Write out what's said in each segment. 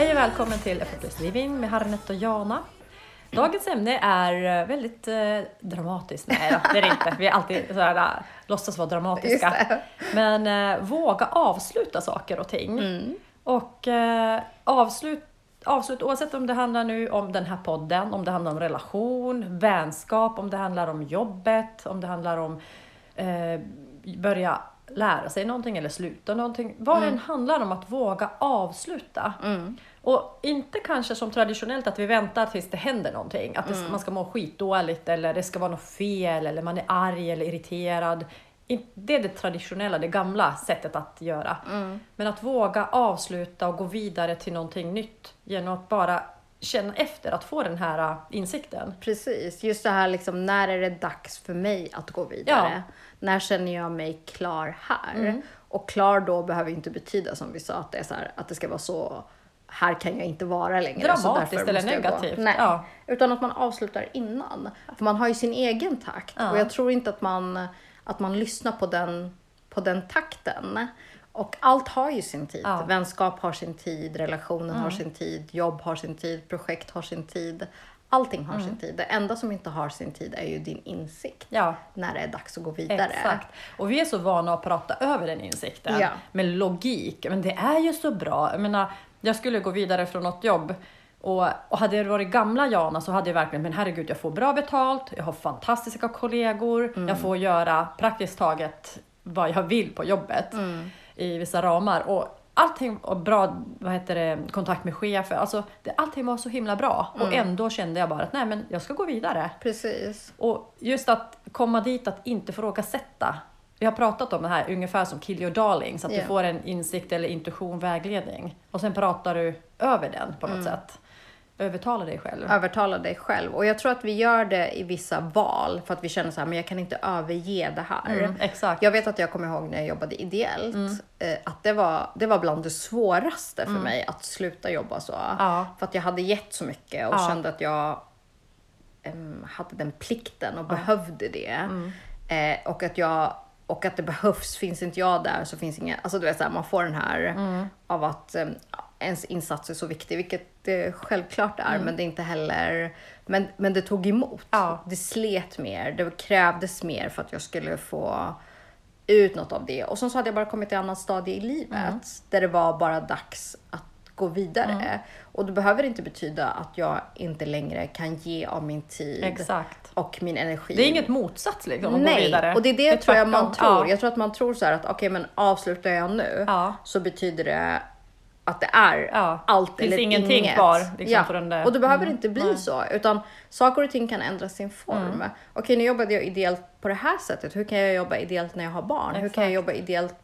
Hej och välkommen till Effortless Living med Harriet och Jana. Dagens ämne är väldigt eh, dramatiskt. Nej det är det inte. Vi är alltid så här, äh, låtsas vara dramatiska. Men eh, våga avsluta saker och ting. Mm. Och eh, avslut, avslut, oavsett om det handlar nu om den här podden, om det handlar om relation, vänskap, om det handlar om jobbet, om det handlar om eh, börja lära sig någonting eller sluta någonting. Vad det än handlar om att våga avsluta. Mm. Och inte kanske som traditionellt att vi väntar tills det händer någonting. Att det, Mm. man ska må skitdåligt eller det ska vara något fel eller man är arg eller irriterad. Det är det traditionella, det gamla sättet att göra. Mm. Men att våga avsluta och gå vidare till någonting nytt genom att bara känna efter, att få den här äh, insikten. Precis, just det här liksom, när är det dags för mig att gå vidare? När känner jag mig klar här? Mm. Och klar då behöver inte betyda som vi sa att det, är så här, att det ska vara så här kan jag inte vara längre. Dramatiskt eller negativt, Nej, ja. utan att man avslutar innan. För man har ju sin egen takt Ja. och jag tror inte att man, att man lyssnar på den, på den takten. Och allt har ju sin tid. Ja. Mm. Vänskap har sin tid, relationen har sin tid, jobb har sin tid, projekt har sin tid. Allting har Mm. sin tid. Det enda som inte har sin tid är ju din insikt Ja, när det är dags att gå vidare. exakt. Och vi är så vana att prata över den insikten Ja. med logik. Men det är ju så bra. Jag menar, jag skulle gå vidare från något jobb och, och hade det varit gamla Jana så hade jag verkligen, men herregud, jag får bra betalt, jag har fantastiska kollegor, Mm. jag får göra praktiskt taget vad jag vill på jobbet Mm. I vissa ramar. Och allting och bra vad heter det, kontakt med chefer, alltså det, allting var så himla bra. Och Mm. ändå kände jag bara att nej men jag ska gå vidare. Precis. Och just att komma dit att inte ifrågasätta. Vi har pratat om det här ungefär som kill your darling, så att Ja. du får en insikt eller intuition, vägledning. Och sen pratar du över den på något Mm. sätt. Övertala dig själv. Övertala dig själv. Och jag tror att vi gör det i vissa val för att vi känner så här, men jag kan inte överge det här. Mm, exakt. Jag vet att jag kommer ihåg när jag jobbade ideellt, eh, att det var, det var bland det svåraste för mig att sluta jobba så. Ja. För att jag hade gett så mycket och Ja. kände att jag em, hade den plikten och behövde det. Eh, och att jag och att det behövs, finns inte jag där så finns inga, alltså du vet så här, man får den här av att ens insats är så viktig, vilket det självklart är, men det är inte heller, men, men det tog emot. Ja. Det slet mer, det krävdes mer för att jag skulle få ut något av det. Och sen så hade jag bara kommit till en annan stadie i livet där det var bara dags att gå vidare. Och det behöver inte betyda att jag inte längre kan ge av min tid Exakt. och min energi. Det är inget motsats liksom att gå Nej, vidare. och det är det, tror jag man tror. Ja. Jag tror att man tror så här att okej, men avslutar jag nu Ja. så betyder det att det är Ja, allt eller ingenting inget. kvar, liksom, ja. där- Och det behöver Mm, inte bli nej. så, utan saker och ting kan ändra sin form. Mm. Okej, nu jobbade jag ideellt på det här sättet. Hur kan jag jobba ideellt när jag har barn? Hur kan jag Exakt. Mm. jobba ideellt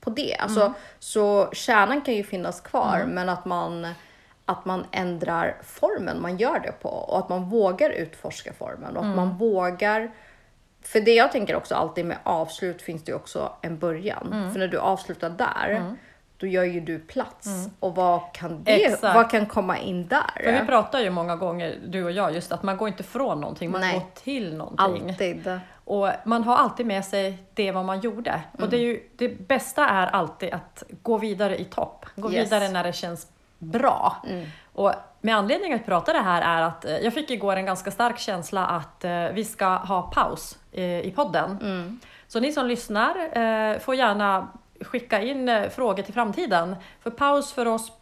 på det? Alltså, Så kärnan kan ju finnas kvar, men att man att man ändrar formen man gör det på och att man vågar utforska formen och att Mm. man vågar för det jag tänker också alltid med avslut finns det ju också en början. Mm. För när du avslutar där, då gör ju du plats. Och vad kan, det, Exakt. vad kan komma in där? För vi pratar ju många gånger, du och jag, just att man går inte från någonting, man Nej. går till någonting. Alltid. Och man har alltid med sig det vad man gjorde. Och det, är ju, det bästa är alltid att gå vidare i topp. Gå Yes. vidare när det känns bra. Och med anledning att prata det här är att eh, jag fick igår en ganska stark känsla att eh, vi ska ha paus eh, i podden. Så ni som lyssnar får gärna skicka in eh, frågor till framtiden. För paus för oss,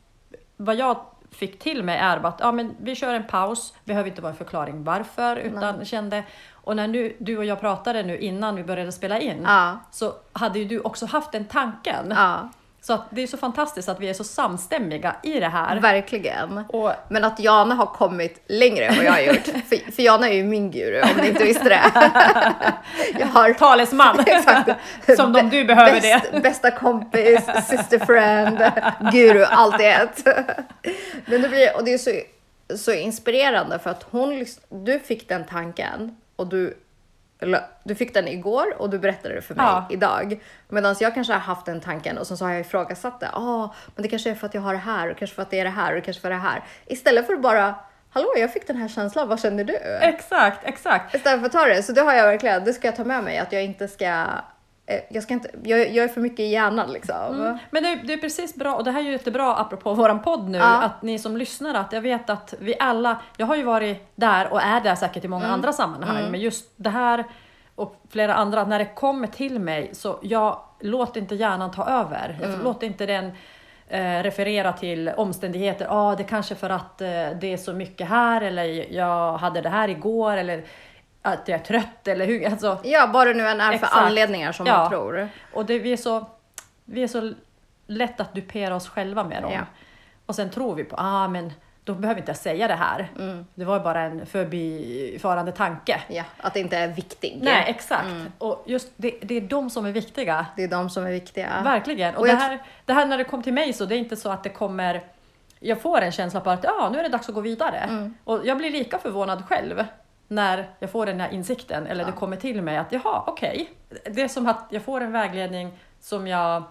vad jag fick till mig är att ja, men vi kör en paus, behöver inte vara en förklaring varför, utan kände och när nu, du och jag pratade nu innan vi började spela in Ja. så hade ju du också haft den tanken. Ja, Så att det är så fantastiskt att vi är så samstämmiga i det här. verkligen. Och Men att Jana har kommit längre än vad jag har gjort. för, för Jana är ju min guru om ni inte visste det. jag har talesman, Exakt. som om du behöver det. Bäst, Bästa kompis, sister friend, guru, allt i ett. Men det blir, och det är så, så inspirerande för att hon, du fick den tanken och du, du fick den igår och du berättade det för mig Ja. idag. Medan jag kanske har haft den tanken och sen så har jag ifrågasatt det. Ja, men det kanske är för att jag har det här och kanske för att det är det här och kanske för det här. Istället för att bara, hallå jag fick den här känslan, vad känner du? Exakt, exakt. Istället för att ta det, så det har jag verkligen, det ska jag ta med mig, att jag inte ska jag, ska inte, jag, jag är för mycket i hjärnan liksom. Mm. Men det är, det är precis bra, och det här är ju jättebra apropå våran podd nu, Ja. att ni som lyssnar, att jag vet att vi alla, jag har ju varit där och är där säkert i många Mm. andra sammanhang, men just det här och flera andra, när det kommer till mig så jag låter inte hjärnan ta över. Jag Mm. låter inte den eh, referera till omständigheter. Ja, ah, det kanske för att eh, det är så mycket här eller jag hade det här igår eller att jag är trött eller hur. Alltså, Ja, vad det nu än är för Exakt. anledningar som Ja. man tror. och det, vi, är så, vi är så lätt att dupera oss själva med dem. Ja. Och sen tror vi på, ah men då behöver inte jag säga det här. Mm. Det var ju bara en förbifarande tanke. Ja, att det inte är viktigt. Nej, exakt. Mm. Och just det, det är de som är viktiga. Det är de som är viktiga. Verkligen. Och, Och det, här, det här när det kom till mig så det är inte så att det kommer jag får en känsla på att ja, nu är det dags att gå vidare. Mm. Och jag blir lika förvånad själv när jag får den här insikten eller det kommer till mig att jaha, okej. Det är som att jag får en vägledning som jag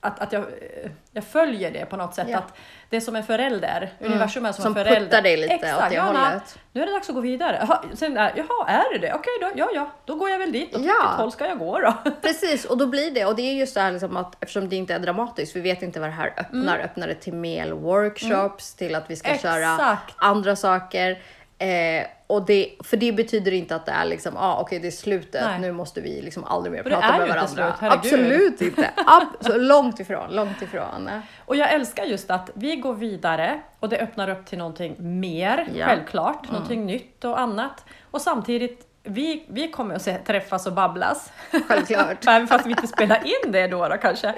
att, att jag, eh, jag följer det på något sätt. Ja. Att det är som en förälder. Universum är som, Som en förälder. puttar dig lite Exakt, åt det Johanna, hållet. Nu är det dags att gå vidare. Sen är, jaha är det det? Okej då, ja ja, då går jag väl dit. Åt Ja. vilket håll ska jag gå då? Precis, och då blir det. Och det är just det här liksom att eftersom det inte är dramatiskt, vi vet inte vad det här öppnar. Öppnar det till mer workshops, till att vi ska köra Exakt. andra saker. Eh, och det, för det betyder inte att det är liksom, ah, okej det är slutet, Nej. nu måste vi liksom aldrig mer För prata med varandra. slut. Absolut inte. Ab så långt ifrån, långt ifrån. Och jag älskar just att vi går vidare och det öppnar upp till någonting mer, Ja. självklart, någonting nytt och annat. Och samtidigt, vi, vi kommer att träffas och babblas. Självklart. Även fast vi inte spelar in det då, då kanske.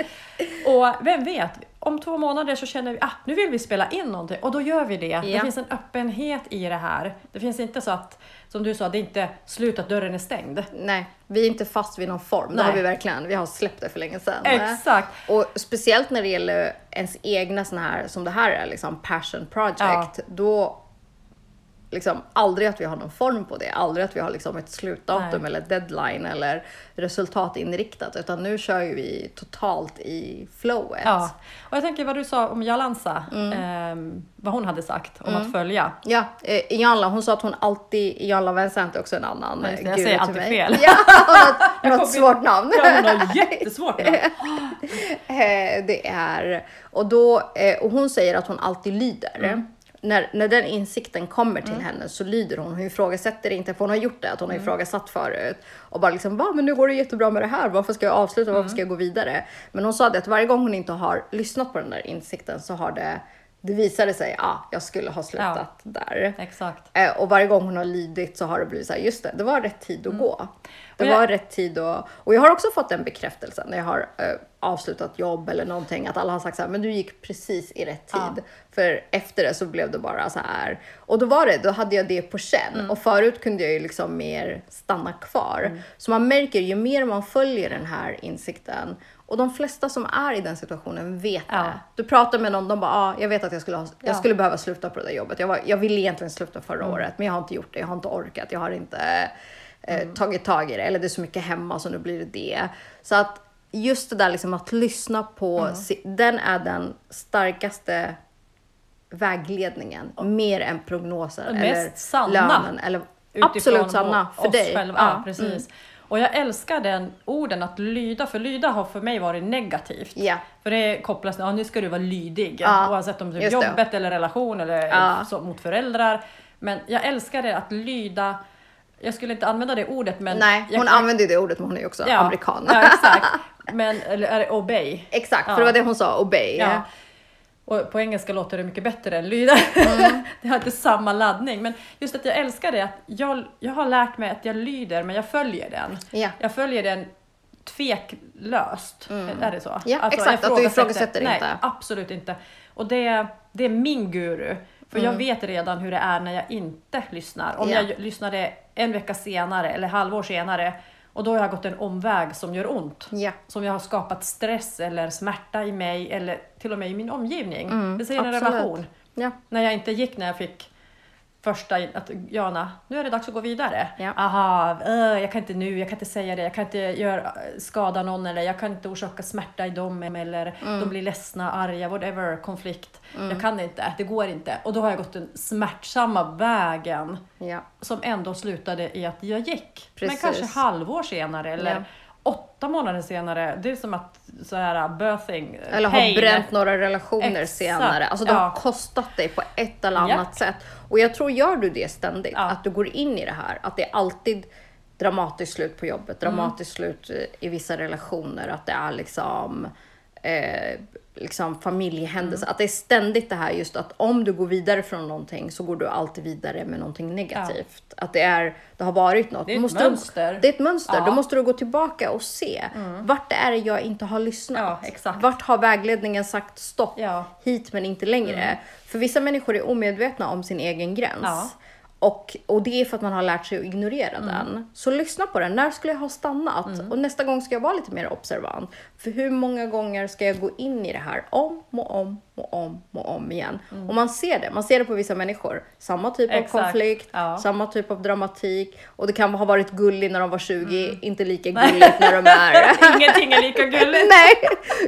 Och vem vet, om två månader så känner vi att ah, nu vill vi spela in någonting och då gör vi det. Det Ja. finns en öppenhet i det här. Det finns inte så att, som du sa, det är inte slut att dörren är stängd. Nej, vi är inte fast vid någon form. Det har vi verkligen. Vi har släppt det för länge sedan. Exakt. Och speciellt när det gäller ens egna såna här, som det här är, liksom passion project. Ja. Då liksom aldrig att vi har någon form på det. Aldrig att vi har liksom ett slutdatum Nej. eller deadline eller resultatinriktat. Utan nu kör ju vi totalt i flowet. Ja. Och jag tänker vad du sa om Jalansa, Mm. ehm, vad hon hade sagt om att följa. Ja, eh, Janla, hon sa att hon alltid, Janla Vincent är också en annan just det, eh, jag säger alltid mig. fel. Ja, kom ett svårt namn. Ja, hon har jättesvårt nu. Eh, det är, och, då, eh, och hon säger att hon alltid lyder. När, när den insikten kommer till henne så lyder hon. Hon ifrågasätter inte, för hon har gjort det, att hon har ifrågasatt förut. Och bara liksom, va men nu går det jättebra med det här, varför ska jag avsluta, varför ska jag gå vidare? Men hon sa det att varje gång hon inte har lyssnat på den där insikten så har det, det visade sig, ja, ah, jag skulle ha slutat där. Exakt. Eh, och varje gång hon har lidit så har det blivit så här, just det, det var rätt tid att gå. Det Och jag- var rätt tid att... Och jag har också fått den bekräftelsen när jag har eh, avslutat jobb eller någonting, att alla har sagt så här, men du gick precis i rätt tid. Ja. För efter det så blev det bara så här. Och då var det, då hade jag det på känn. Mm. Och förut kunde jag ju liksom mer stanna kvar. Så man märker, ju mer man följer den här insikten, och de flesta som är i den situationen vet Ja. det. Du pratar med någon, de bara, ah, jag vet att jag skulle, ha, Ja. jag skulle behöva sluta på det där jobbet. Jag, var, jag ville egentligen sluta förra Mm. året, men jag har inte gjort det. Jag har inte orkat. Jag har inte eh, tagit tag i det. Eller det är så mycket hemma så nu blir det det. Så att just det där liksom att lyssna på, Mm. si- den är den starkaste vägledningen. Mer än prognoser eller mest sanna. lönen. Eller, Utifrån absolut sanna oss för dig. Själva. Ja, precis. Och jag älskar den orden att lyda, för lyda har för mig varit negativt. Ja. För det kopplas till, ja nu ska du vara lydig. Ja, Oavsett om det är just det. jobbet eller relation eller Ja. så, mot föräldrar. Men jag älskar det att lyda. Jag skulle inte använda det ordet men... Nej, jag hon kan- använder ju det ordet men hon är ju också ja, amerikan. Ja, exakt. Men, eller är det obey? Exakt, för Ja. det var det hon sa, obey. Ja. Och på engelska låter det mycket bättre än lyda. Mm. det har inte samma laddning. Men just att jag älskar det, att jag, jag har lärt mig att jag lyder, men jag följer den. Ja. Jag följer den tveklöst. Är det så? Mm. Ja, Alltså, exakt, jag att du ifrågasätter nej, inte. absolut inte. Och det, det är min guru. För jag vet redan hur det är när jag inte lyssnar. Om Mm. Ja. jag lyssnade en vecka senare eller halvår senare och då har jag gått en omväg som gör ont Ja. som jag har skapat stress eller smärta i mig eller till och med i min omgivning. det säger en Mm, relation. Ja. När jag inte gick när jag fick första, att Jana, nu är det dags att gå vidare. Ja. Aha, äh, jag kan inte nu, jag kan inte säga det, jag kan inte göra, skada någon eller jag kan inte orsaka smärta i dem eller Mm. de blir ledsna, arga, whatever, konflikt. Jag kan inte, det går inte. Och då har jag gått den smärtsamma vägen Ja. som ändå slutade i att jag gick. Precis. Men kanske halvår senare eller Ja. Åtta månader senare, det är som att så här birthing Eller pain. har bränt några relationer Exakt. senare. Alltså de Ja. har kostat dig på ett eller annat Japp. sätt. Och jag tror, gör du det ständigt, Ja. att du går in i det här, att det är alltid dramatiskt slut på jobbet, Mm. dramatiskt slut eh, i vissa relationer, att det är liksom eh, liksom familjehändelser. Mm. Att det är ständigt det här just att om du går vidare från någonting så går du alltid vidare med någonting negativt. Att det, är, det har varit något. Det är ett måste mönster. Du, det är ett mönster. Ja. Mm. Då måste du gå tillbaka och se. Vart är det jag inte har lyssnat? Ja, exakt. Vart har vägledningen sagt stopp? Ja. Mm. Hit men inte längre. För vissa människor är omedvetna om sin egen gräns. Och, och det är för att man har lärt sig att ignorera Mm. den. Så lyssna på den. När skulle jag ha stannat? Och nästa gång ska jag vara lite mer observant. För hur många gånger ska jag gå in i det här om och om och om och om igen? Och man ser det. Man ser det på vissa människor. Samma typ av Mm. Exakt. konflikt, Ja. samma typ av dramatik. Och det kan ha varit gulligt när de var 20, Mm. inte lika gulligt när de är Ingenting är lika gulligt. Nej,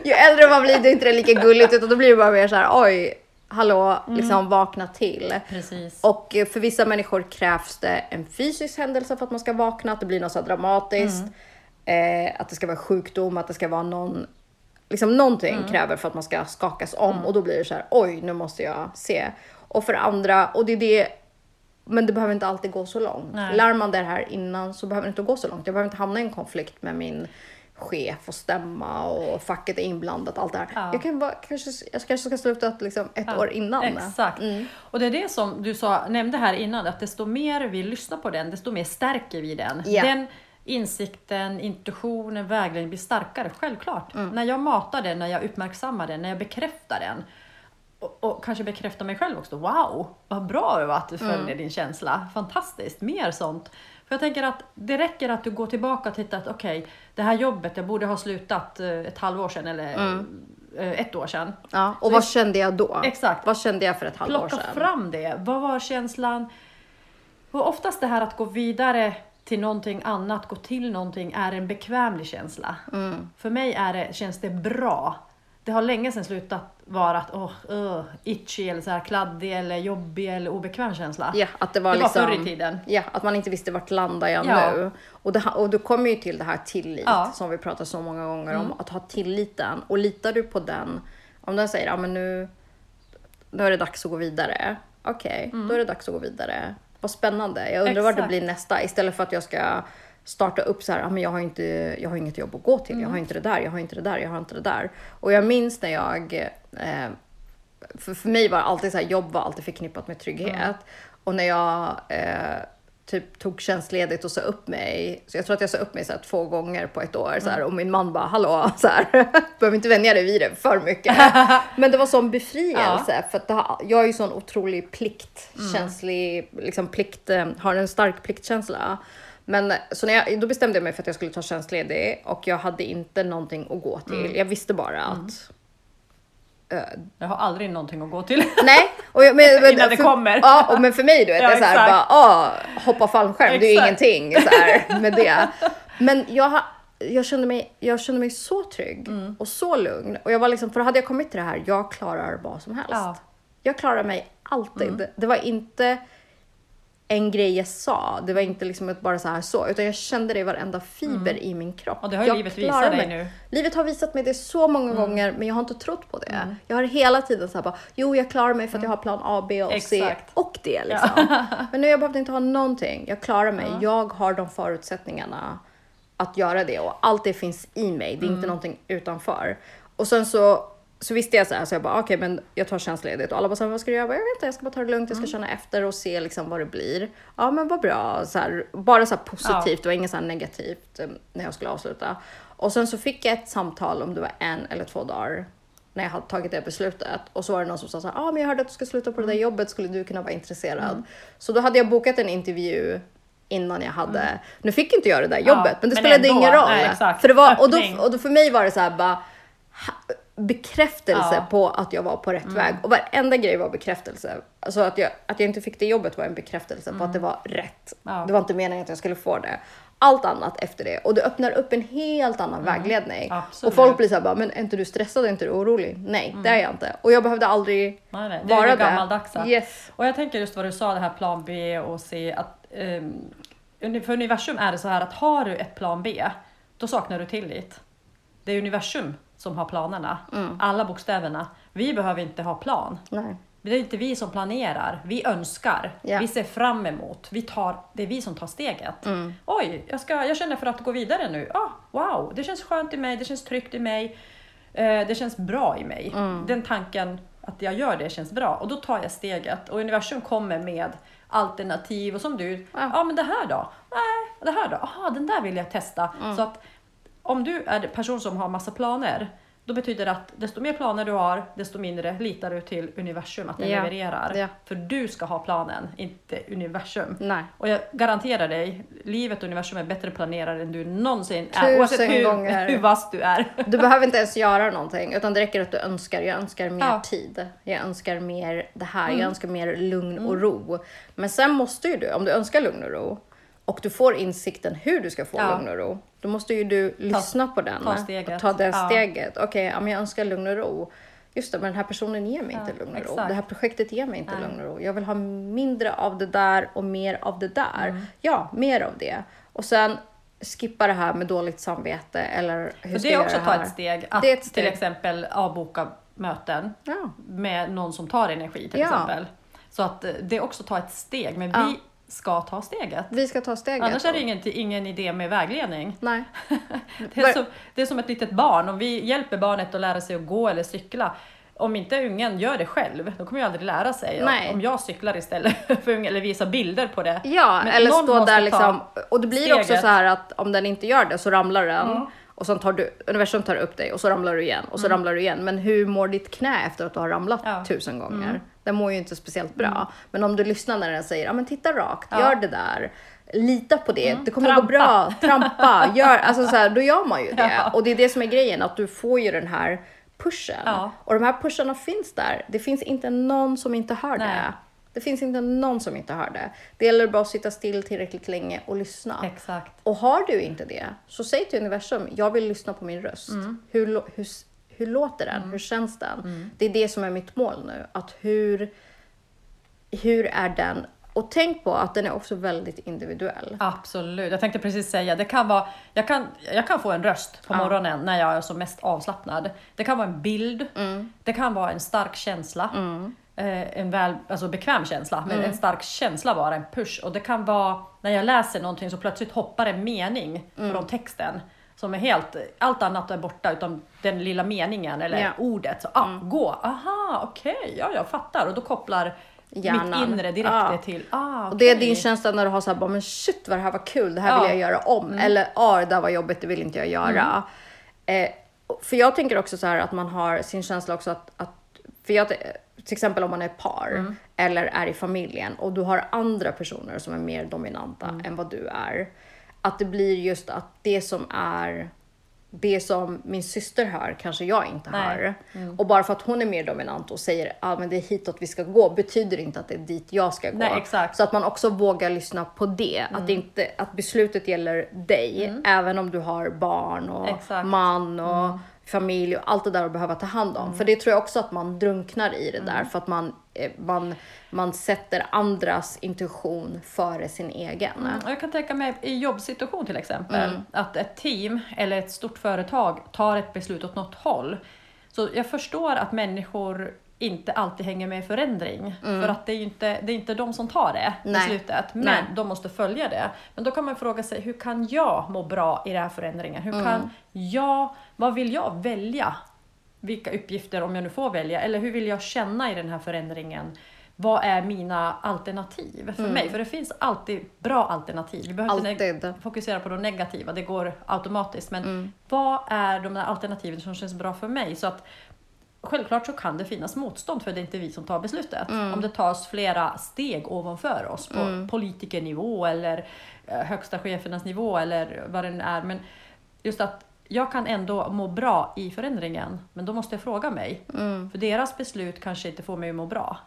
ju äldre man blir, det är inte lika gulligt utan då blir det bara mer så här, oj, hallå, liksom vakna till. Precis. Och för vissa människor krävs det en fysisk händelse för att man ska vakna, att det blir något så dramatiskt. Eh, att det ska vara sjukdom, att det ska vara någon, liksom någonting kräver för att man ska skakas om och då blir det så här, oj, nu måste jag se. Och för andra, och det är det men det behöver inte alltid gå så långt. Nej. Lär man det här innan så behöver det inte gå så långt. Jag behöver inte hamna i en konflikt med min chef och stämma och facket är inblandat. Allt det här. Ja. Jag, kan bara, kanske, jag kanske ska sluta liksom ett år innan. Exakt. Mm. Och det är det som du sa, nämnde här innan, att desto mer vi lyssnar på den, desto mer stärker vi den. Ja. Den insikten, intuitionen, vägledningen blir starkare, självklart. Mm. När jag matar den, när jag uppmärksammar den, när jag bekräftar den. Och, och kanske bekräftar mig själv också. Wow, vad bra det var att du Mm. följer din känsla. Fantastiskt, mer sånt. För jag tänker att det räcker att du går tillbaka och tittar att okej, det här jobbet, jag borde ha slutat eh, ett halvår sedan eller Mm. eh, ett år sedan. Ja, och Så vad kände jag då? Exakt. Vad kände jag för ett halvår Plocka sedan? fram det. Vad var känslan? Och oftast det här att gå vidare till någonting annat, gå till någonting, är en bekvämlig känsla. Mm. För mig är det, känns det bra. Det har länge sedan slutat vara att oh, uh, itchy eller så här kladdig eller jobbig eller obekväm känsla. Ja, att det var, Det var liksom, förr i tiden. Ja, att man inte visste vart landar jag Ja. nu. Och, det, och då kommer ju till det här tillit Ja. Mm. som vi pratar så många gånger om. Att ha tilliten. Och litar du på den, om den säger ja men nu, nu är det dags att gå vidare. Okej, då är det dags att gå vidare. Vad spännande. Jag undrar vad det Mm. Blir nästa. Istället för att jag ska starta upp så här, ja, men jag har inte, jag har inget jobb att gå till. Jag har Mm. inte det där, jag har inte det där, jag har inte det där. Och jag minns när jag eh, för, för mig var alltid så här, jobb var alltid förknippat med trygghet. Mm. Och när jag eh, typ tog tjänstledigt och sa upp mig, så jag tror att jag sa upp mig så två gånger på ett år. Så Mm. här, och min man bara, hallå, så här, behöver inte vänja dig vid det för mycket. Men det var sån befrielse, för att har, jag är ju sån otrolig pliktkänslig, liksom plikt, eh, har en stark pliktkänsla. Men så när jag, då bestämde jag mig för att jag skulle ta tjänstledig och jag hade inte någonting att gå till. Mm. Jag visste bara att Jag har aldrig någonting att gå till. Nej, och jag, men, men, Innan det för, kommer. Ja, och men för mig du vet, Ja, det är så här, bara, ah, hoppa fallskärm, det är ju ingenting så här, med det. Men jag, jag, kände mig, jag kände mig så trygg Mm. och så lugn. Och jag var liksom, för hade jag kommit till det här, jag klarar vad som helst. Ja. Jag klarar mig alltid. Mm. Det var inte en grej jag sa, det var inte liksom bara så här så, utan jag kände det i varenda fiber i min kropp. Mm. Och det har jag livet visat dig mig. nu. Livet har visat mig det så många Mm. gånger, men jag har inte trott på det. Jag har hela tiden så här bara, jo jag klarar mig för att jag har plan A, B och C Mm. Exakt. och D liksom. Men nu jag behövde inte ha någonting. Jag klarar mig. Jag har de förutsättningarna att göra det och allt det finns i mig. Det är Mm. inte någonting utanför. Och sen så, så visste jag så här, så jag bara okej, men jag tar tjänstledigt och alla bara så här, vad ska du göra? Jag, bara, jag vet inte, jag ska bara ta det lugnt, jag Mm. ska känna efter och se liksom vad det blir. Ja, men vad bra. Så här, bara så här positivt, det var inget så här negativt eh, när jag skulle avsluta. Och sen så fick jag ett samtal om det var en eller två dagar när jag hade tagit det beslutet och så var det någon som sa så här, ah, men jag hörde att du ska sluta på det där Mm. jobbet, skulle du kunna vara intresserad? Så då hade jag bokat en intervju innan jag hade, nu fick inte jag det där jobbet, men det men spelade ändå. ingen roll. Nej. För det var, och, då, och då för mig var det så här bara bekräftelse Ja. Mm. på att jag var på rätt väg och varenda grej var bekräftelse. Alltså att jag, att jag inte fick det jobbet var en bekräftelse på att det var rätt. Mm. Ja. Det var inte meningen att jag skulle få det. Allt annat efter det och det öppnar upp en helt annan vägledning. Mm. Absolut. Och folk blir så här bara, men är inte du stressad, är inte du orolig? Nej, det är jag inte. Och jag behövde aldrig Nej, nej, det är vara det det. gammaldagsa. Yes. Och jag tänker just vad du sa, det här plan B och C. Att, uni- för universum är det så här att har du ett plan B, då saknar du tillit. Det är universum som har planerna, Mm. alla bokstäverna. Vi behöver inte ha plan. Nej. Det är inte vi som planerar, vi önskar, Ja. vi ser fram emot, vi tar, det är vi som tar steget. Mm. Oj, jag, ska, jag känner för att gå vidare nu. Ah, wow, det känns skönt i mig, det känns tryggt i mig, eh, det känns bra i mig. Mm. Den tanken att jag gör det känns bra och då tar jag steget och universum kommer med alternativ och som du, ja Ja. ah, men det här då? Nej, det här då? Aha, den där vill jag testa. Mm. Så att om du är en person som har massa planer, då betyder det att desto mer planer du har, desto mindre litar du till universum att den Ja. levererar. Ja. För du ska ha planen, inte universum. Nej. Och jag garanterar dig, livet och universum är bättre planerare än du någonsin är. Tusen Oavsett hur, gånger. hur vass du är. Du behöver inte ens göra någonting utan det räcker att du önskar. Jag önskar mer Ja. Mm. tid. Jag önskar mer det här. Jag önskar mer lugn och ro. Men sen måste ju du, om du önskar lugn och ro och du får insikten hur du ska få Ja. lugn och ro. Då måste ju du lyssna på den. ta steget. Och ta det Ja. steget. Okej, ja, men jag önskar lugn och ro. Just det, men den här personen ger mig inte lugn och ro. exakt. Det här projektet ger mig inte Nej. lugn och ro. Jag vill ha mindre av det där och mer av det där. Mm. Ja, mer av det. Och sen skippa det här med dåligt samvete eller hur För ska det är också att ta ett steg. Att Det är ett steg. till exempel avboka möten Ja. med någon som tar energi till Ja. exempel. Så att eh, det är också ta ett steg, men Ja. vi ska ta steget. Vi ska ta steget. Annars är det ingen, ingen idé med vägledning. Nej. Det är, som, det är som ett litet barn, om vi hjälper barnet att lära sig att gå eller cykla, om inte ungen gör det själv, då kommer ju aldrig lära sig. Nej. Om jag cyklar istället för ungen, eller visar bilder på det. Ja, Men eller stå där liksom. Och det blir också steget. så här att om den inte gör det så ramlar den. Ja. Och sen tar du, universum tar upp dig och så ramlar du igen och så ramlar du igen. Men hur mår ditt knä efter att du har ramlat Mm. Ja. Mm. tusen gånger? Den mår ju inte speciellt bra. Men om du lyssnar när den säger, ja men titta rakt, Ja. gör det där. Lita på det, det kommer Trampa. gå bra, trampa, gör, alltså så här, då gör man ju det. Ja. Och det är det som är grejen, att du får ju den här pushen. Och de här pusharna finns där. Det finns inte någon som inte hör Nej. det. Det finns inte någon som inte hör det. Det gäller bara att sitta still tillräckligt länge och lyssna. Exakt. Och har du inte det, så säg till universum, jag vill lyssna på min röst. Hur, lå- hur, s- hur låter den? Hur känns den? Det är det som är mitt mål nu. Att hur, hur är den? Och tänk på att den är också väldigt individuell. Absolut. Jag tänkte precis säga, det kan vara, jag, kan, jag kan få en röst på Ja. morgonen när jag är som mest avslappnad. Det kan vara en bild, Mm. det kan vara en stark känsla. Eh, en väl, alltså bekväm känsla, men Mm. en stark känsla bara, en push. Och det kan vara när jag läser någonting så plötsligt hoppar en mening Mm. från texten. Som är helt, allt annat är borta utom den lilla meningen eller Ja. ordet. Så, ah, gå, aha, okej, ja jag fattar. Och då kopplar Hjärnan. mitt inre direkt det till, ah, Och det är din känsla när du har så här, bara, men shit vad det här var kul, det här Ja. vill jag göra om. Eller ja, det där var jobbigt, det vill inte jag göra. Eh, för jag tänker också så här att man har sin känsla också att, att för jag, till exempel om man är par eller är i familjen och du har andra personer som är mer dominanta än vad du är. Att det blir just att det som är det som min syster hör kanske jag inte Nej. hör. Och bara för att hon är mer dominant och säger att ah, men det är hitåt vi ska gå betyder inte att det är dit jag ska gå. Nej. Så att man också vågar lyssna på det. Att, det inte, att beslutet gäller dig, även om du har barn och Exakt. man och familj och allt det där att behöva ta hand om. För det tror jag också att man drunknar i det där för att man, eh, man, man sätter andras intuition före sin egen. Och Jag kan tänka mig i jobbsituation till exempel, att ett team eller ett stort företag tar ett beslut åt något håll. Så jag förstår att människor inte alltid hänger med i förändring. För att det är ju inte, det är inte de som tar det Nej. beslutet, men Nej. de måste följa det. Men då kan man fråga sig, hur kan jag må bra i den här förändringen? Hur kan jag, vad vill jag välja? Vilka uppgifter, om jag nu får välja, eller hur vill jag känna i den här förändringen? Vad är mina alternativ för mig? För det finns alltid bra alternativ. Vi behöver inte Alltid. neg- fokusera på de negativa, det går automatiskt. Men vad är de där alternativen som känns bra för mig? Så att Självklart så kan det finnas motstånd för det är inte vi som tar beslutet. Om det tas flera steg ovanför oss på politikernivå eller eh, högsta chefernas nivå eller vad det nu är. Men just att jag kan ändå må bra i förändringen, men då måste jag fråga mig. För deras beslut kanske inte får mig att må bra.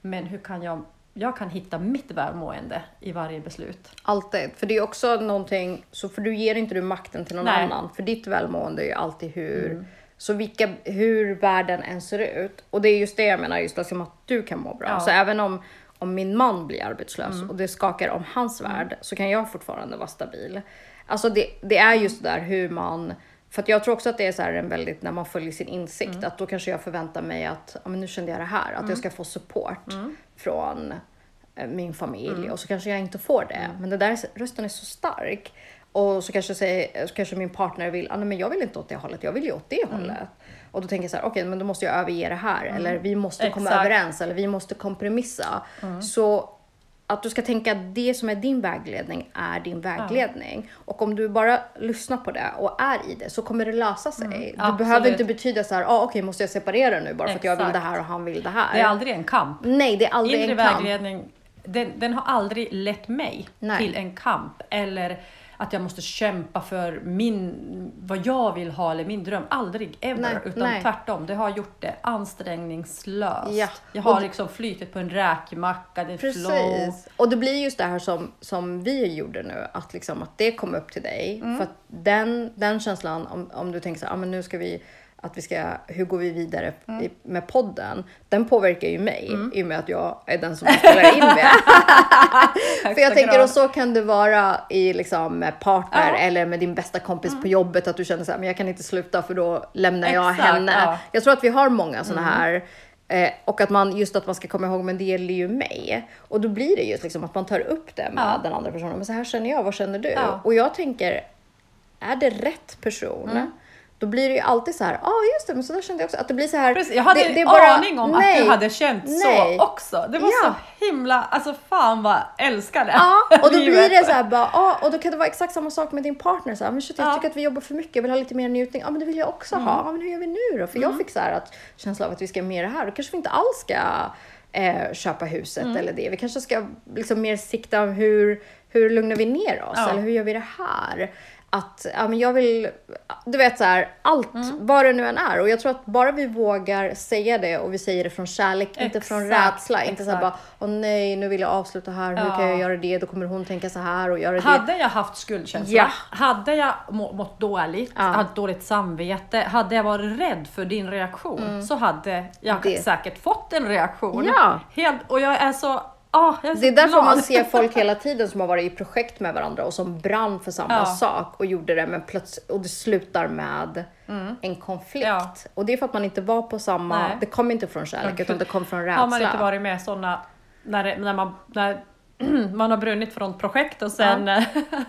Men hur kan jag, jag kan hitta mitt välmående i varje beslut. Alltid. För det är också någonting, så för du ger inte du makten till någon Nej. annan. För ditt välmående är ju alltid hur, så vilka, hur världen än ser ut. Och det är just det jag menar, just liksom att du kan må bra. Ja. Så även om, om min man blir arbetslös och det skakar om hans värld så kan jag fortfarande vara stabil. Alltså det, det är just där hur man för jag tror också att det är så en väldigt, när man följer sin insikt, Mm. att då kanske jag förväntar mig att, ja men nu kände jag det här, att jag ska få support Mm. från eh, min familj och så kanske jag inte får det. Mm. Men den där rösten är så stark. Och så kanske, säger, så kanske min partner vill, ah, nej, men jag vill inte åt det hållet, jag vill ju åt det Mm. hållet. Och då tänker jag så här, okej men då måste jag överge det här. Eller vi måste komma Exakt. överens, eller vi måste kompromissa. Mm. Så att du ska tänka att det som är din vägledning är din vägledning. Och om du bara lyssnar på det och är i det så kommer det lösa sig. det Mm. absolut. behöver inte betyda så här, ah, okej måste jag separera nu bara för att jag vill det här och han vill det här. Det är aldrig en kamp. Nej, det är aldrig Inre en kamp. vägledning, den, den har aldrig lett mig Nej. till en kamp eller att jag måste kämpa för min, vad jag vill ha eller min dröm. Aldrig ever. Nej, utan nej. tvärtom, det har gjort det ansträngningslöst. Ja. Jag har liksom flytit på en räkmacka, det är flow. Precis. Och det blir just det här som, som vi gjorde nu, att, liksom, att det kom upp till dig. Mm. För att den, den känslan, om, om du tänker så här, ah, men nu ska vi, att vi ska, hur går vi vidare Mm. med podden? Den påverkar ju mig i och med att jag är den som spelar in med. För jag tänker, och så kan det vara i liksom med partner Ja. Mm. eller med din bästa kompis på jobbet, att du känner så här, men jag kan inte sluta för då lämnar jag Exakt, henne. ja. Mm. Jag tror att vi har många sådana här Eh, och att man just att man ska komma ihåg, men det gäller ju mig. Och då blir det just liksom att man tar upp det med Ja. den andra personen. Men så här känner jag, vad känner du? Ja. Och jag tänker, är det rätt person? Mm. Då blir det ju alltid så här, ja ah, just det, men så där kände jag också. Att det blir så här. Precis, jag hade det, en det är bara- aning om nej, att du hade känt nej. så också. Det var Ja. så himla, alltså fan vad jag älskar det. Ja, och då blir det så här bara, ja, och då kan det vara exakt samma sak med din partner. Så här, men shit, jag Ja. Mm. tycker att vi jobbar för mycket, jag vill ha lite mer njutning. Ja, men det vill jag också ha. Ja, men hur gör vi nu då? För jag fick så här att känsla av att vi ska mer det här. Då kanske vi inte alls ska eh, köpa huset Mm. eller det. Vi kanske ska liksom mer sikta om hur, hur lugnar vi ner oss? Ja. Eller hur gör vi det här? Att, ja men jag vill, du vet så här, allt, Mm. vad det nu än är. Och jag tror att bara vi vågar säga det och vi säger det från kärlek, inte från Exakt, rädsla. Inte så här exakt. bara, åh nej, nu vill jag avsluta här, hur Ja. kan jag göra det? Då kommer hon tänka så här och göra det. Hade jag haft skuldkänsla, Ja. hade jag må, mått dåligt, Ja. hade dåligt samvete, hade jag varit rädd för din reaktion så hade jag Mm. Det. säkert fått en reaktion. Ja. Helt, och jag är så, jag är Det är därför man ser folk hela tiden som har varit i projekt med varandra och som brann för samma Ja. sak och gjorde det men plötsligt och det slutar med en konflikt. Mm. Ja. Och det är för att man inte var på samma, Nej. det kom inte från kärlek utan det kom från rädsla. Har man inte varit med sådana, när, det- när, man, när man har brunnit från ett projekt och sen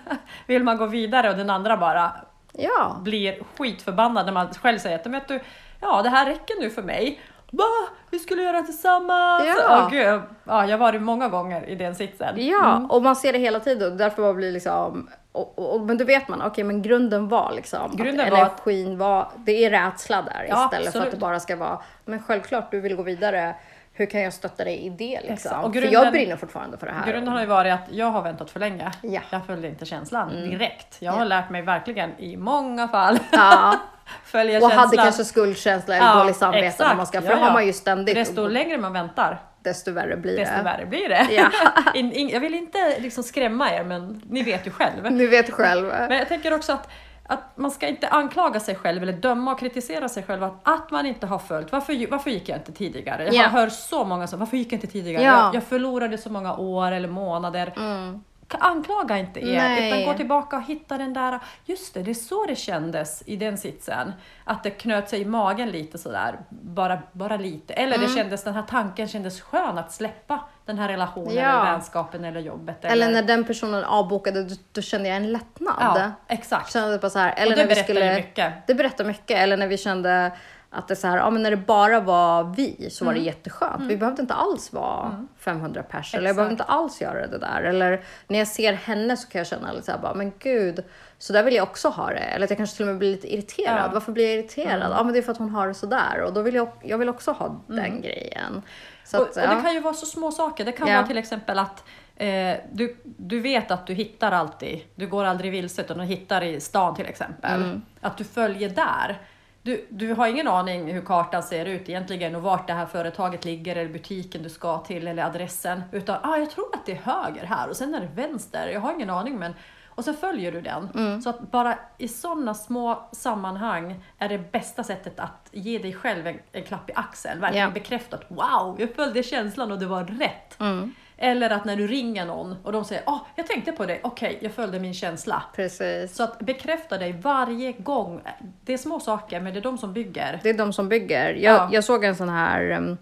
vill man gå vidare och den andra bara Ja. blir skitförbannad när man själv säger att "Men vet du, ja det här räcker nu för mig. Va? Vi skulle göra tillsammans! Ja. Åh, gud. Ja, jag har varit många gånger i den sitsen. Ja, Mm. och man ser det hela tiden och därför man blir liksom och, och, och, men då vet man, okej men grunden var liksom Grunden att energin var, det är rädsla där Ja, istället för att absolut. det bara ska vara, men självklart du vill gå vidare, hur kan jag stötta dig i det liksom? Och för grunden- jag brinner fortfarande för det här. Grunden har ju varit att jag har väntat för länge. Ja. Mm. Jag följde inte känslan direkt. Jag har Ja. lärt mig verkligen i många fall Ja, följa och känslan. hade kanske skuldkänsla eller Ja, dåligt samvete när man ska, för Ja, det har man ju ständigt. Desto och längre man väntar, desto värre blir desto det. värre blir det. Ja. in, in, jag vill inte liksom skrämma er, men ni vet ju själv. Ni vet själv. Men jag tänker också att, att man ska inte anklaga sig själv eller döma och kritisera sig själv att, att man inte har följt. Varför, varför gick jag inte tidigare? Jag Ja. hör så många som, varför gick jag inte tidigare? Ja. Jag, jag förlorade så många år eller månader. Mm. Anklaga inte er, Nej. utan gå tillbaka och hitta den där, just det, det är så det kändes i den sitsen. Att det knöt sig i magen lite sådär, bara, bara lite. Eller Mm. det kändes, den här tanken kändes skön att släppa den här relationen, Ja. eller vänskapen eller jobbet. Eller när den personen avbokade, då, då kände jag en lättnad. Ja, exakt. Kände bara så här, eller det när vi skulle, mycket. Det berättar mycket. Eller när vi kände att det så här, ja, men när det bara var vi så var Mm. det jätteskönt. Vi behövde inte alls vara 500 pers. Eller jag behövde inte alls göra det där. Eller när jag ser henne så kan jag känna lite så här, bara, men gud, så där vill jag också ha det. Eller att jag kanske till och med blir lite irriterad. Ja. Mm. Varför blir jag irriterad? Ja, men det är för att hon har det så där. Och då vill jag, jag vill också ha den grejen. Så. Och, att, och ja. det kan ju vara så små saker. Det kan Ja. vara till exempel att eh, du, du vet att du hittar alltid, du går aldrig vilse utan du hittar i stan till exempel. Mm. Att du följer där. Du, du har ingen aning hur kartan ser ut egentligen och vart det här företaget ligger eller butiken du ska till eller adressen. Utan ah, jag tror att det är höger här och sen är det vänster. Jag har ingen aning men och så följer du den. Mm. Så att bara i sådana små sammanhang är det bästa sättet att ge dig själv en, en klapp i axeln. Verkligen Ja. bekräfta att wow, jag följde känslan och det var rätt. Mm. Eller att när du ringer någon och de säger ah, jag tänkte på dig, okej, jag följde min känsla. Precis. Så att bekräfta dig varje gång. Det är små saker, men det är de som bygger. Det är de som bygger. Jag, Ja. jag såg en sån här, um,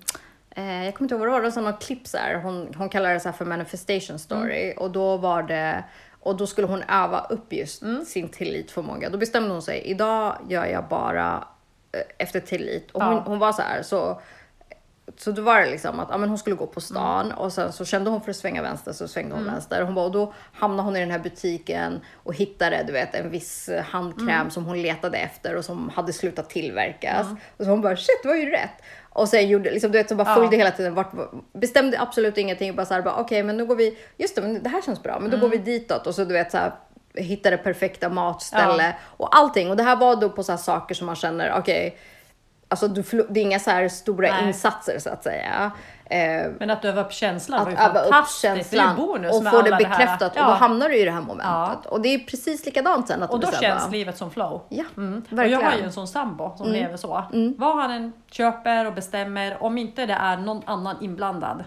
eh, jag kommer inte ihåg vad det var, det var sån något klipp så här. Hon, hon kallar det så här för manifestation story och då var det och då skulle hon öva upp just sin tillitsförmåga. Då bestämde hon sig, idag gör jag bara eh, efter tillit. Och hon, Ja. hon var så här, så så då var det liksom att ja, men hon skulle gå på stan och sen så kände hon för att svänga vänster så svängde hon vänster. Hon bara, och då hamnade hon i den här butiken och hittade du vet, en viss eh, handkräm som hon letade efter och som hade slutat tillverkas. Och så hon bara shit det var ju rätt. Och sen gjorde, liksom, du vet, så bara Ja. följde hela tiden, vart, bestämde absolut ingenting. Bara så här, bara, okej men nu går vi, just det men det här känns bra, men då går vi ditåt. Och så du vet så här, hittade perfekta matställe och allting. Och det här var då på så här saker som man känner, okej, Alltså du, förlo- det är inga så här stora Nej. insatser så att säga. Eh, Men att öva upp känslan var ju att öva upp fantastiskt. känslan det är ju bonus och få det alla här- bekräftat och Ja. då hamnar du i det här momentet. Och det är precis likadant sen. Att Och då bestämmer. känns livet som flow. Ja, Mm. Och verkligen. jag har ju en sån sambo som lever så. Vad han än köper och bestämmer, om inte det är någon annan inblandad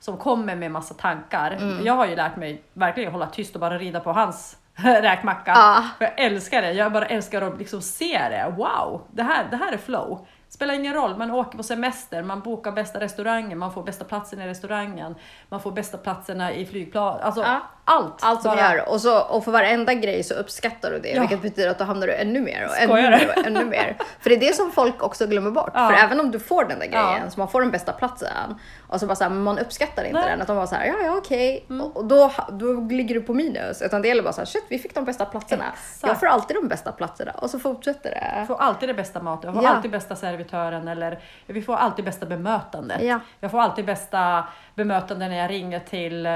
som kommer med massa tankar. Mm. Jag har ju lärt mig verkligen hålla tyst och bara rida på hans räkmacka. Ja. För jag älskar det. Jag bara älskar att liksom se det. Wow, det här, det här är flow. Spelar ingen roll, man åker på semester, man bokar bästa restaurangen, man får bästa platsen i restaurangen, man får bästa platserna i flygplan. Alltså Ja allt. Allt som bara- gör. Och, så, och för varenda grej så uppskattar du det. Ja. Vilket betyder att då hamnar du ännu mer och ännu mer och ännu mer. För det är det som folk också glömmer bort. Ja. För även om du får den där grejen, Ja. så man får den bästa platsen. Och så bara så här, man uppskattar inte Nej. Mm. den. Att de bara så här, ja ja okej. Och, och då, då ligger du på minus. Utan det gäller bara så här, shit vi fick de bästa platserna. Exakt. Jag får alltid de bästa platserna. Och så fortsätter det. Jag får alltid det bästa maten, jag får Ja. alltid bästa servitören eller vi får alltid bästa bemötandet. Ja. Jag får alltid bästa bemötande när jag ringer till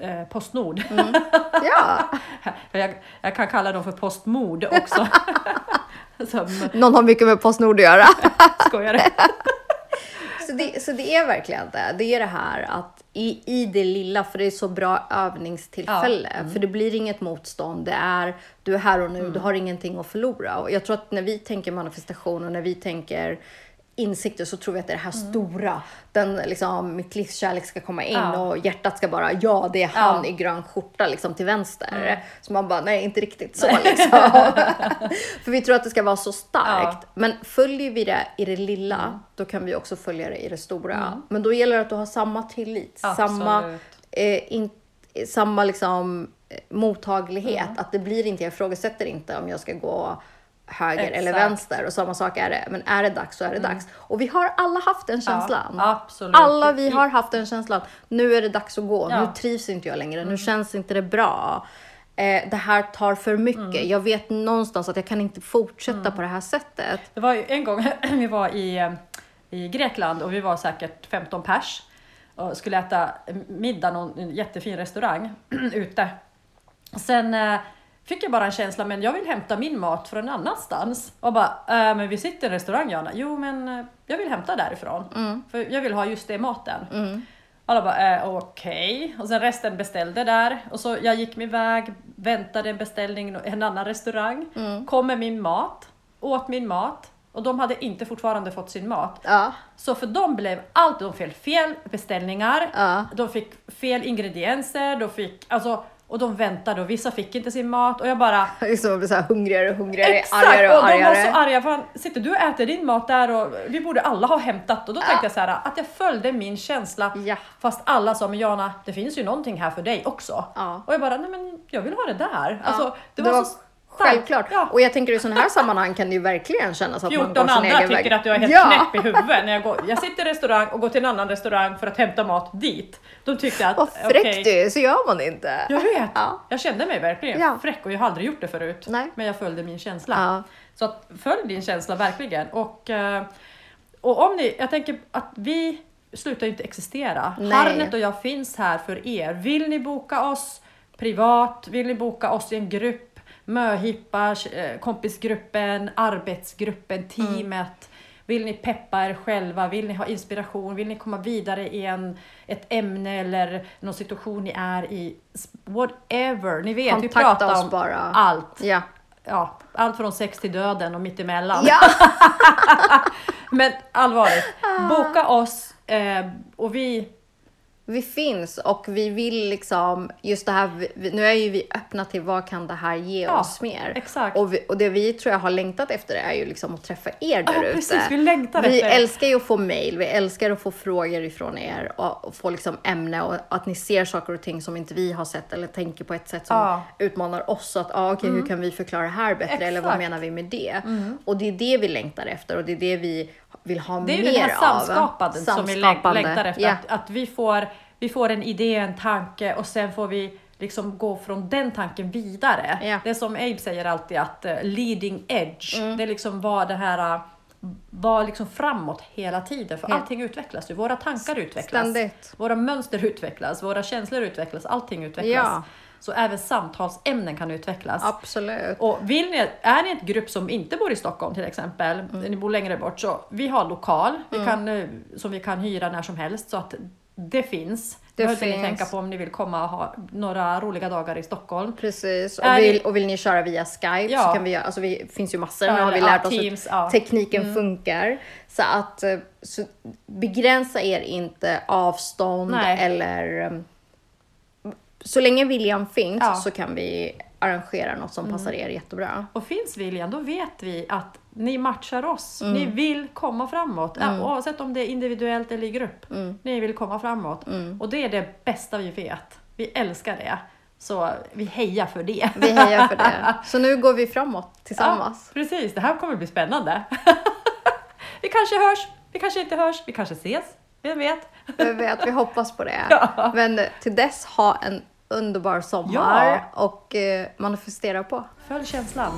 eh, Postnord. Ja. För jag, jag kan kalla dem för Postmord också. Som Någon har mycket med Postnord att göra. skojare. Så det, så det är verkligen det. Det är det här att i, i det lilla, för det är så bra övningstillfälle. För det blir inget motstånd. Det är, du är här och nu, du har ingenting att förlora. Och jag tror att när vi tänker manifestation och när vi tänker insikter så tror vi att det är det här stora. Den, liksom, mitt livs kärlek ska komma in Ja. och hjärtat ska bara, ja det är han Ja. i grön skjorta liksom till vänster. Mm. Så man bara, nej inte riktigt så liksom. För vi tror att det ska vara så starkt. Men följer vi det i det lilla, Mm. då kan vi också följa det i det stora. Men då gäller det att du har samma tillit, Absolut. samma, eh, in, samma liksom, eh, mottaglighet. Mm. Att det blir inte, jag ifrågasätter inte om jag ska gå höger eller Exakt. Mm. vänster och samma sak är det. Men är det dags så är det dags. Och vi har alla haft den känslan. Ja, absolut. Alla vi har haft den känslan. Nu är det dags att gå. Ja. Nu trivs inte jag längre. Nu känns inte det bra. Eh, det här tar för mycket. Jag vet någonstans att jag kan inte fortsätta på det här sättet. Det var ju en gång vi var i, eh, i Grekland och vi var säkert 15 pers och skulle äta middag någon en jättefin restaurang ute. Sen eh, fick jag bara en känsla, men jag vill hämta min mat från annanstans. Och bara, äh, men vi sitter i en restaurang Jana. Jo, men eh, jag vill hämta därifrån. För jag vill ha just det maten. Alla bara, eh, okej. Och sen resten beställde där. Och så jag gick min väg, väntade en beställning i en annan restaurang. Kom med min mat, åt min mat. Och de hade inte fortfarande fått sin mat. Ja. Så för dem blev allt, de fick fel beställningar, Ja. de fick fel ingredienser, de fick, alltså, och de väntade och vissa fick inte sin mat och jag bara Liksom så här hungrigare och hungrigare, Exakt! argare och och de var argare. så arga, fan, sitter du och äter din mat där och vi borde alla ha hämtat och då tänkte jag så här att jag följde min känsla Ja. fast alla sa men Jana det finns ju någonting här för dig också. Ja. Och jag bara nej men jag vill ha det där. Alltså, det, det var, var så. Självklart. Ja. Och jag tänker i sådana här sammanhang kan det ju verkligen kännas att man 14 går sin andra egen tycker väg. att jag är helt ja. knäpp i huvudet när jag går. Jag sitter i restaurang och går till en annan restaurang för att hämta mat dit. De tyckte att Vad okej, fräckt du är, så gör man inte. Jag vet! Ja. Jag kände mig verkligen Ja. fräck och jag har aldrig gjort det förut. Nej. Men jag följde min känsla. Ja. Så att, följ din känsla verkligen. Och, eh, och om ni, jag tänker att vi slutar ju inte existera. Nej. Harnet och jag finns här för er. Vill ni boka oss privat? Vill ni boka oss i en grupp? Möhippa, eh, kompisgruppen, arbetsgruppen, teamet. Vill ni peppa er själva? Vill ni ha inspiration? Vill ni komma vidare i en, ett ämne eller någon situation ni är i? Whatever, ni vet, vi Kontakta pratar oss om bara. allt. Ja. Ja, allt från sex till döden och mittemellan. Ja. Men allvarligt, boka oss eh, och vi Vi finns och vi vill liksom, just det här, nu är ju vi öppna till vad kan det här ge Ja, oss mer? exakt. Och, vi, och det vi tror jag har längtat efter är ju liksom att träffa er där Ja, ute. precis, vi längtar Vi efter älskar ju att få mail, vi älskar att få frågor ifrån er och, och få liksom ämne och att ni ser saker och ting som inte vi har sett eller tänker på ett sätt som Ja. utmanar oss. Att ah, okej, hur kan vi förklara det här bättre eller vad Exakt. menar vi med det? Och det är det vi längtar efter och det är det vi vill ha Det är ju mer det här av. samskapandet som vi läng- Samskapande. längtar efter. Ja. Att, att vi, får, vi får en idé, en tanke och sen får vi liksom gå från den tanken vidare. Ja. Det som Abe säger alltid att eh, leading edge, Mm. det är liksom var det här eh, var liksom framåt hela tiden, för Ja. allting utvecklas ju. Våra tankar utvecklas, Ständigt. våra mönster utvecklas, våra känslor utvecklas, allting utvecklas. Ja. Så även samtalsämnen kan utvecklas. Absolut. Och vill ni, är ni ett grupp som inte bor i Stockholm till exempel, ni bor längre bort, så vi har lokal vi kan, eh, som vi kan hyra när som helst så att det finns. Det behöver ni finns. tänka på om ni vill komma och ha några roliga dagar i Stockholm. Precis. Och vill, och vill ni köra via Skype Ja. så kan vi göra, alltså vi finns ju massor, nu har vi lärt ja, oss Teams, ja. Mm. tekniken funkar. Så att eh, så begränsa er inte avstånd Nej. eller um, så länge viljan finns så kan vi arrangera något som passar er jättebra. Och finns viljan, då vet vi att ni matchar oss. Mm. Ni vill komma framåt, ja, oavsett om det är individuellt eller i grupp. Mm. Ni vill komma framåt. Och det är det bästa vi vet. Vi älskar det. Så vi hejar för det. Vi hejar för det. Så nu går vi framåt tillsammans. Ja, precis, det här kommer bli spännande. vi kanske hörs, vi kanske inte hörs, vi kanske ses. Vem vet? Jag vet, vi hoppas på det. Ja. Men till dess, ha en underbar sommar Ja. och eh, manifestera på. Följ känslan.